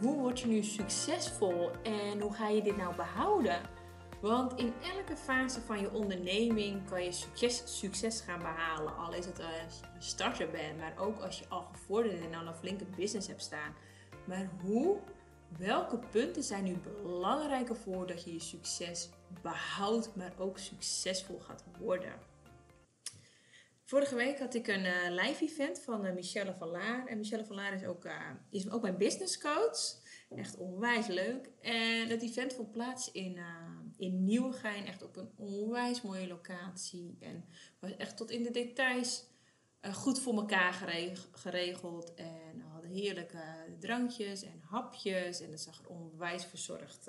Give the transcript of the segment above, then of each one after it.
hoe word je nu succesvol en hoe ga je dit nou behouden? Want in elke fase van je onderneming kan je succes, succes gaan behalen. Al is het als je starter bent, maar ook als je al gevorderd en al een flinke business hebt staan. Maar hoe, welke punten zijn nu belangrijker voor dat je je succes behoudt, maar ook succesvol gaat worden? Vorige week had ik een uh, live event van uh, Michelle van Laar. En Michelle van Laar is ook, uh, is ook mijn business coach. Echt onwijs leuk. En het event vond plaats in, in Nieuwegein. Echt op een onwijs mooie locatie. En was echt tot in de details goed voor elkaar geregeld. En we hadden heerlijke drankjes en hapjes. En het zag er onwijs verzorgd,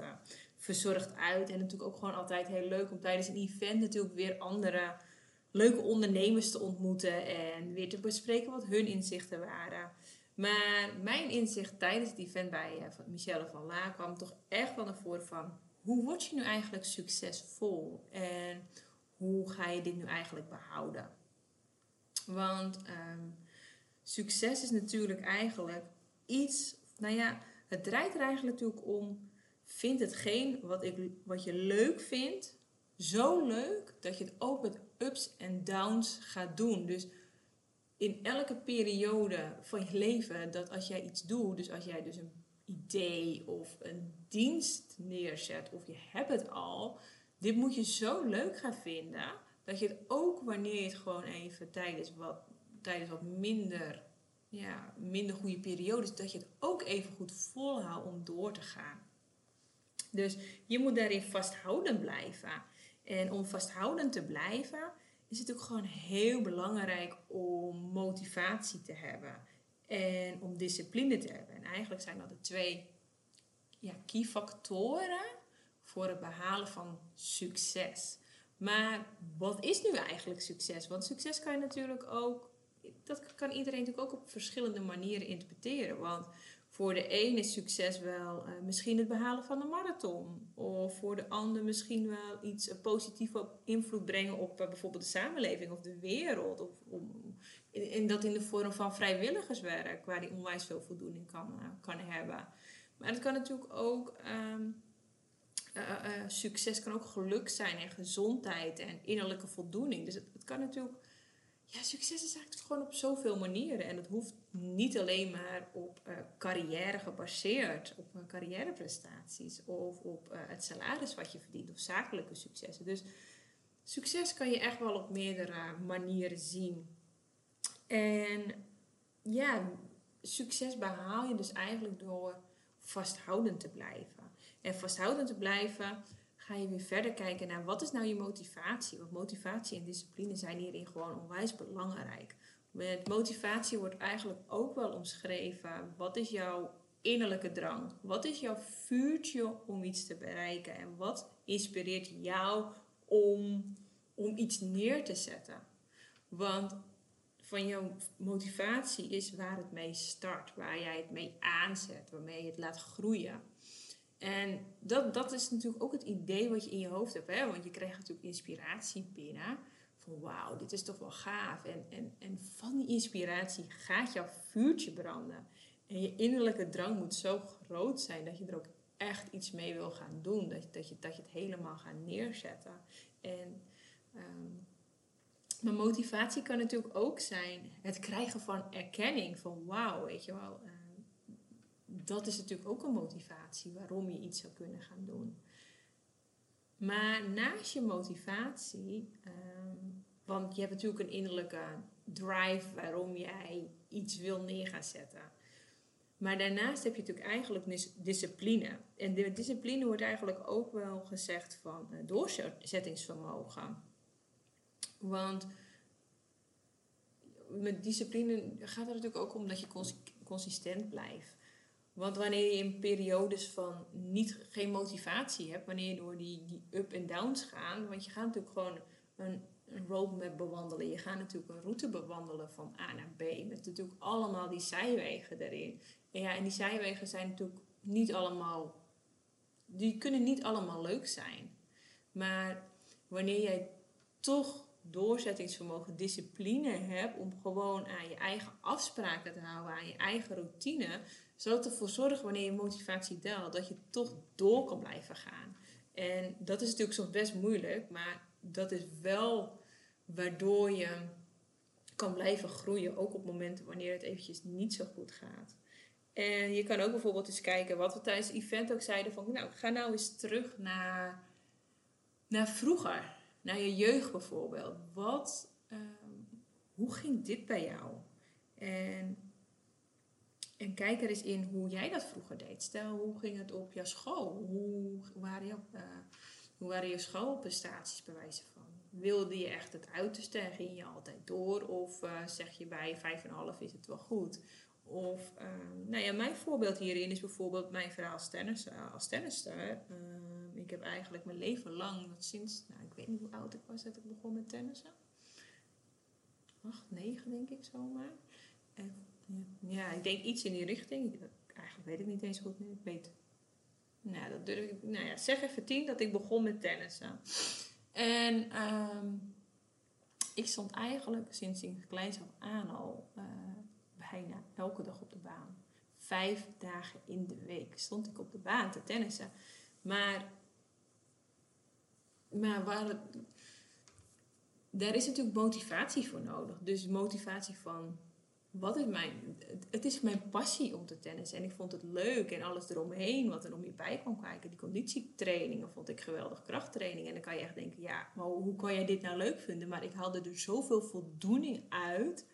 verzorgd uit. En natuurlijk ook gewoon altijd heel leuk om tijdens een event natuurlijk weer andere leuke ondernemers te ontmoeten en weer te bespreken wat hun inzichten waren. Maar mijn inzicht tijdens het event bij uh, Michelle van La kwam toch echt wel naar voren van hoe word je nu eigenlijk succesvol en hoe ga je dit nu eigenlijk behouden? Want ehm, succes is natuurlijk eigenlijk iets, nou ja, het draait er eigenlijk natuurlijk om. Vind hetgeen wat, ik, wat je leuk vindt zo leuk dat je het ook met ups en downs gaat doen. Dus in elke periode van je leven, dat als jij iets doet, dus als jij dus een idee of een dienst neerzet, of je hebt het al, dit moet je zo leuk gaan vinden, dat je het ook wanneer je het gewoon even tijdens wat, tijdens wat minder, ja, minder goede periodes, dat je het ook even goed volhoudt om door te gaan. Dus je moet daarin vasthouden blijven. En om vasthoudend te blijven, is het ook gewoon heel belangrijk om motivatie te hebben. En om discipline te hebben. En eigenlijk zijn dat de twee ja, key factoren voor het behalen van succes. Maar wat is nu eigenlijk succes? Want succes kan je natuurlijk ook, dat kan iedereen natuurlijk ook op verschillende manieren interpreteren. Want voor de een is succes wel uh, misschien het behalen van een marathon. Of voor de ander misschien wel iets uh, positief op invloed brengen op uh, bijvoorbeeld de samenleving of de wereld. Of om, dat in de vorm van vrijwilligerswerk, waar die onwijs veel voldoening kan, kan hebben. Maar het kan natuurlijk ook. Um, succes kan ook geluk zijn en gezondheid en innerlijke voldoening. Dus het kan natuurlijk ja, succes is eigenlijk gewoon op zoveel manieren. En het hoeft niet alleen maar op uh, carrière gebaseerd, op uh, carrièreprestaties of op uh, het salaris wat je verdient of zakelijke successen. Dus succes kan je echt wel op meerdere manieren zien. En ja, succes behaal je dus eigenlijk door vasthoudend te blijven. En vasthoudend te blijven ga je weer verder kijken naar wat is nou je motivatie. Want motivatie en discipline zijn hierin gewoon onwijs belangrijk. Met motivatie wordt eigenlijk ook wel omschreven wat is jouw innerlijke drang? Wat is jouw vuurtje om iets te bereiken? En wat inspireert jou om, om iets neer te zetten? Want van jouw motivatie is waar het mee start, waar jij het mee aanzet, waarmee je het laat groeien. En dat, dat is natuurlijk ook het idee wat je in je hoofd hebt. Hè? Want je krijgt natuurlijk inspiratie binnen. Van wauw, dit is toch wel gaaf. En, en, en van die inspiratie gaat jouw vuurtje branden. En je innerlijke drang moet zo groot zijn dat je er ook echt iets mee wil gaan doen. Dat, dat, je, dat je het helemaal gaat neerzetten. En um, maar motivatie kan natuurlijk ook zijn het krijgen van erkenning. Van wauw, weet je wel dat is natuurlijk ook een motivatie waarom je iets zou kunnen gaan doen. Maar naast je motivatie, ehm, want je hebt natuurlijk een innerlijke drive waarom jij iets wil neer gaan zetten. Maar daarnaast heb je natuurlijk eigenlijk discipline. En de discipline wordt eigenlijk ook wel gezegd van uh, doorzettingsvermogen. Want met discipline gaat het natuurlijk ook om dat je consistent blijft. Want wanneer je in periodes van niet, geen motivatie hebt, wanneer je door die, die up en downs gaat, want je gaat natuurlijk gewoon een, een roadmap bewandelen. Je gaat natuurlijk een route bewandelen van A naar B. Met natuurlijk allemaal die zijwegen erin. Ja, en die zijwegen zijn natuurlijk niet allemaal, die kunnen niet allemaal leuk zijn. Maar wanneer jij toch doorzettingsvermogen, discipline hebt om gewoon aan je eigen afspraken te houden, aan je eigen routine, het ervoor zorgen wanneer je motivatie daalt, dat je toch door kan blijven gaan. En dat is natuurlijk soms best moeilijk, maar dat is wel waardoor je kan blijven groeien, ook op momenten wanneer het eventjes niet zo goed gaat. En je kan ook bijvoorbeeld eens kijken wat we tijdens het event ook zeiden van, nou, ga nou eens terug naar, naar vroeger, naar je jeugd bijvoorbeeld. Wat, ehm, hoe ging dit bij jou? En, en kijk er eens in hoe jij dat vroeger deed. Stel, hoe ging het op jouw school? Hoe waren je, uh, hoe waren je schoolprestaties bij wijze van? Wilde je echt het uiterste en ging je altijd door? Of uh, zeg je bij 5,5 is het wel goed? Of, ehm, nou ja, mijn voorbeeld hierin is bijvoorbeeld mijn verhaal als, tennis, uh, als tennister. Ehm, ik heb eigenlijk mijn leven lang, sinds, nou ik weet niet hoe oud ik was dat ik begon met tennissen. Acht, negen denk ik zomaar. En, ja, ik denk iets in die richting. Eigenlijk weet ik niet eens goed nu. Ik weet, nou dat durf ik, nou ja, zeg even tien dat ik begon met tennissen. En um, ik stond eigenlijk sinds ik kleins af aan al... Uh, bijna elke dag op de baan. Vijf dagen in de week stond ik op de baan te tennissen. Maar, maar waar daar is natuurlijk motivatie voor nodig. Dus motivatie van, wat is mijn... Het is mijn passie om te tennissen. En ik vond het leuk en alles eromheen wat er om je bij kwam kijken. Die conditietrainingen vond ik geweldig. Krachttraining. En dan kan je echt denken, ja, maar hoe kan jij dit nou leuk vinden? Maar ik haalde er zoveel voldoening uit...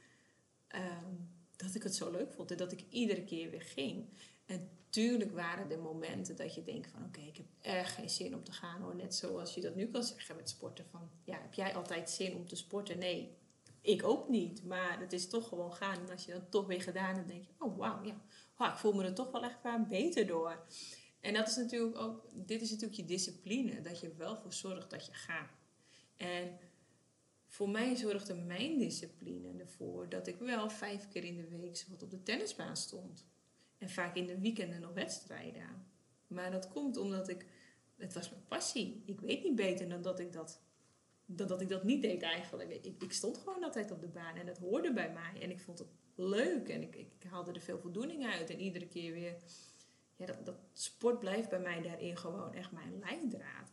Um, dat ik het zo leuk vond en dat ik iedere keer weer ging. En tuurlijk waren er momenten dat je denkt van oké, ik heb erg geen zin om te gaan hoor. Net zoals je dat nu kan zeggen met sporten van ja, heb jij altijd zin om te sporten? Nee, ik ook niet. Maar het is toch gewoon gaan. En als je dat toch weer gedaan hebt, denk je, oh wauw, ja, ik voel me er toch wel echt beter door. En dat is natuurlijk ook, dit is natuurlijk je discipline, dat je wel voor zorgt dat je gaat. En voor mij zorgde mijn discipline ervoor dat ik wel vijf keer in de week wat op de tennisbaan stond. En vaak in de weekenden nog wedstrijden. Maar dat komt omdat ik, het was mijn passie. Ik weet niet beter dan dat ik dat, dan dat, ik dat niet deed eigenlijk. Ik, ik stond gewoon altijd op de baan en het hoorde bij mij. En ik vond het leuk en ik, ik haalde er veel voldoening uit. En iedere keer weer, ja, dat, dat sport blijft bij mij daarin gewoon echt mijn lijndraad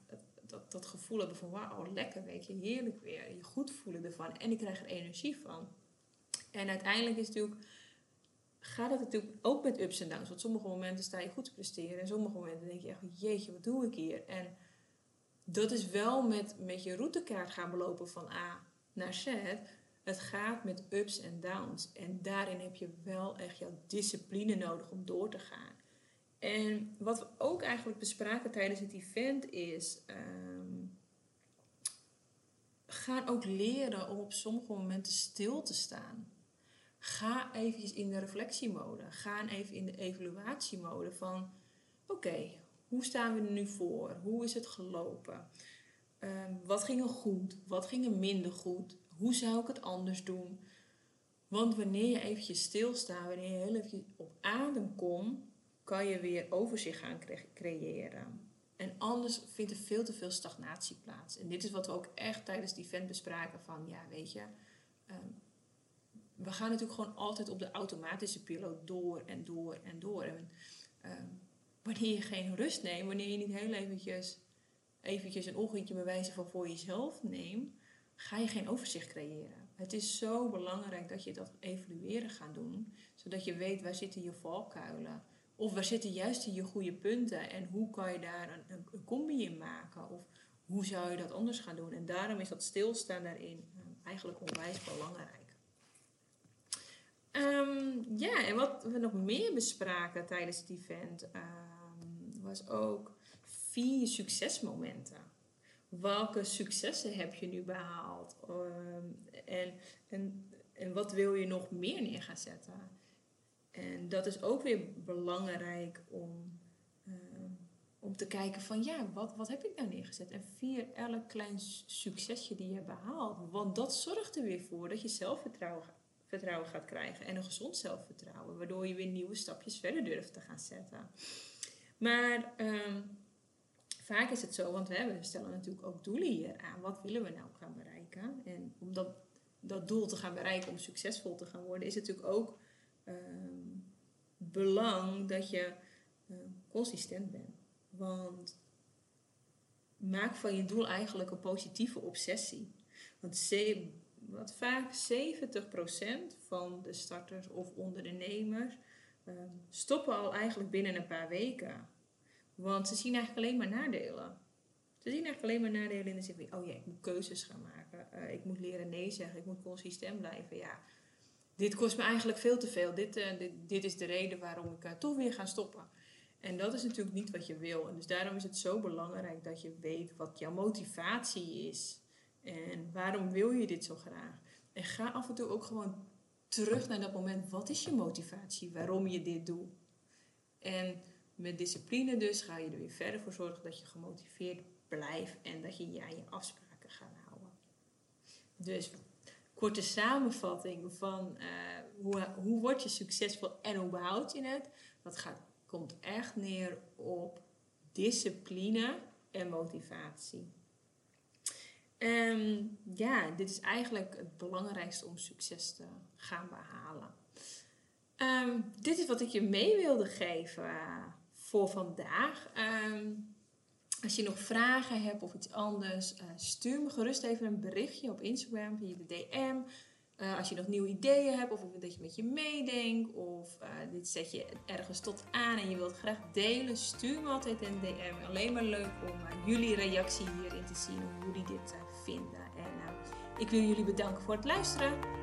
dat, dat gevoel hebben van wauw, lekker, weet je, heerlijk weer. Je goed voelen ervan en ik krijg er energie van. En uiteindelijk is natuurlijk, gaat het natuurlijk ook met ups en downs. Want sommige momenten sta je goed te presteren en sommige momenten denk je echt, jeetje, wat doe ik hier? En dat is wel met, met je routekaart gaan belopen van A naar Z. Het gaat met ups en downs. En daarin heb je wel echt jouw discipline nodig om door te gaan. En wat we ook eigenlijk bespraken tijdens het event is. Um, ga ook leren om op sommige momenten stil te staan. Ga even in de reflectiemode. Ga even in de evaluatiemode van: oké, hoe staan we er nu voor? Hoe is het gelopen? Um, wat ging er goed? Wat ging er minder goed? Hoe zou ik het anders doen? Want wanneer je eventjes stilstaat, wanneer je heel even op adem komt, kan je weer overzicht gaan creëren. En anders vindt er veel te veel stagnatie plaats. En dit is wat we ook echt tijdens die event bespraken van, ja, weet je, ehm, we gaan natuurlijk gewoon altijd op de automatische piloot door en door en door. En ehm, wanneer je geen rust neemt, wanneer je niet heel eventjes, eventjes een ochtendje bewijzen van voor jezelf neemt, ga je geen overzicht creëren. Het is zo belangrijk dat je dat evalueren gaat doen, zodat je weet waar zitten je valkuilen. Of waar zitten juist je goede punten en hoe kan je daar een, een, combi in maken? Of hoe zou je dat anders gaan doen? En daarom is dat stilstaan daarin uh, eigenlijk onwijs belangrijk. Um, ja, en wat we nog meer bespraken tijdens het event um, was ook vier succesmomenten. Welke successen heb je nu behaald? Um, en, en, en wat wil je nog meer neer gaan zetten? En dat is ook weer belangrijk om, om te kijken van ja, wat, wat heb ik nou neergezet? En vier elk klein succesje die je behaalt. Want dat zorgt er weer voor dat je zelfvertrouwen vertrouwen gaat krijgen. En een gezond zelfvertrouwen. Waardoor je weer nieuwe stapjes verder durft te gaan zetten. Maar um, vaak is het zo, want we stellen natuurlijk ook doelen hier aan. Wat willen we nou gaan bereiken? En om dat, dat doel te gaan bereiken, om succesvol te gaan worden, is het natuurlijk ook um, belang dat je uh, consistent bent. Want maak van je doel eigenlijk een positieve obsessie. Want wat vaak 70% van de starters of ondernemers uh, stoppen al eigenlijk binnen een paar weken. Want ze zien eigenlijk alleen maar nadelen. Ze zien eigenlijk alleen maar nadelen in de zin oh ja, ik moet keuzes gaan maken. Uh, ik moet leren nee zeggen, ik moet consistent blijven. Ja, dit kost me eigenlijk veel te veel. Dit, uh, dit, dit, is de reden waarom ik uh, toch weer ga stoppen. En dat is natuurlijk niet wat je wil. En dus daarom is het zo belangrijk dat je weet wat jouw motivatie is. En waarom wil je dit zo graag? En ga af en toe ook gewoon terug naar dat moment. Wat is je motivatie? Waarom je dit doet? En met discipline dus ga je er weer verder voor zorgen dat je gemotiveerd blijft en dat je aan je afspraken gaat houden. Dus korte samenvatting van uh, hoe, hoe word je succesvol en hoe behoud je het? Dat gaat, komt echt neer op discipline en motivatie. En ja, dit is eigenlijk het belangrijkste om succes te gaan behalen. Um, dit is wat ik je mee wilde geven uh, voor vandaag. Um, als je nog vragen hebt of iets anders, uh, stuur me gerust even een berichtje op Instagram via de DM. Uh, als je nog nieuwe ideeën hebt of dat je met je meedenkt of uh, dit zet je ergens tot aan en je wilt graag delen, stuur me altijd een DM. Alleen maar leuk om jullie reactie hierin te zien, hoe jullie dit vinden. En ik wil jullie bedanken voor het luisteren.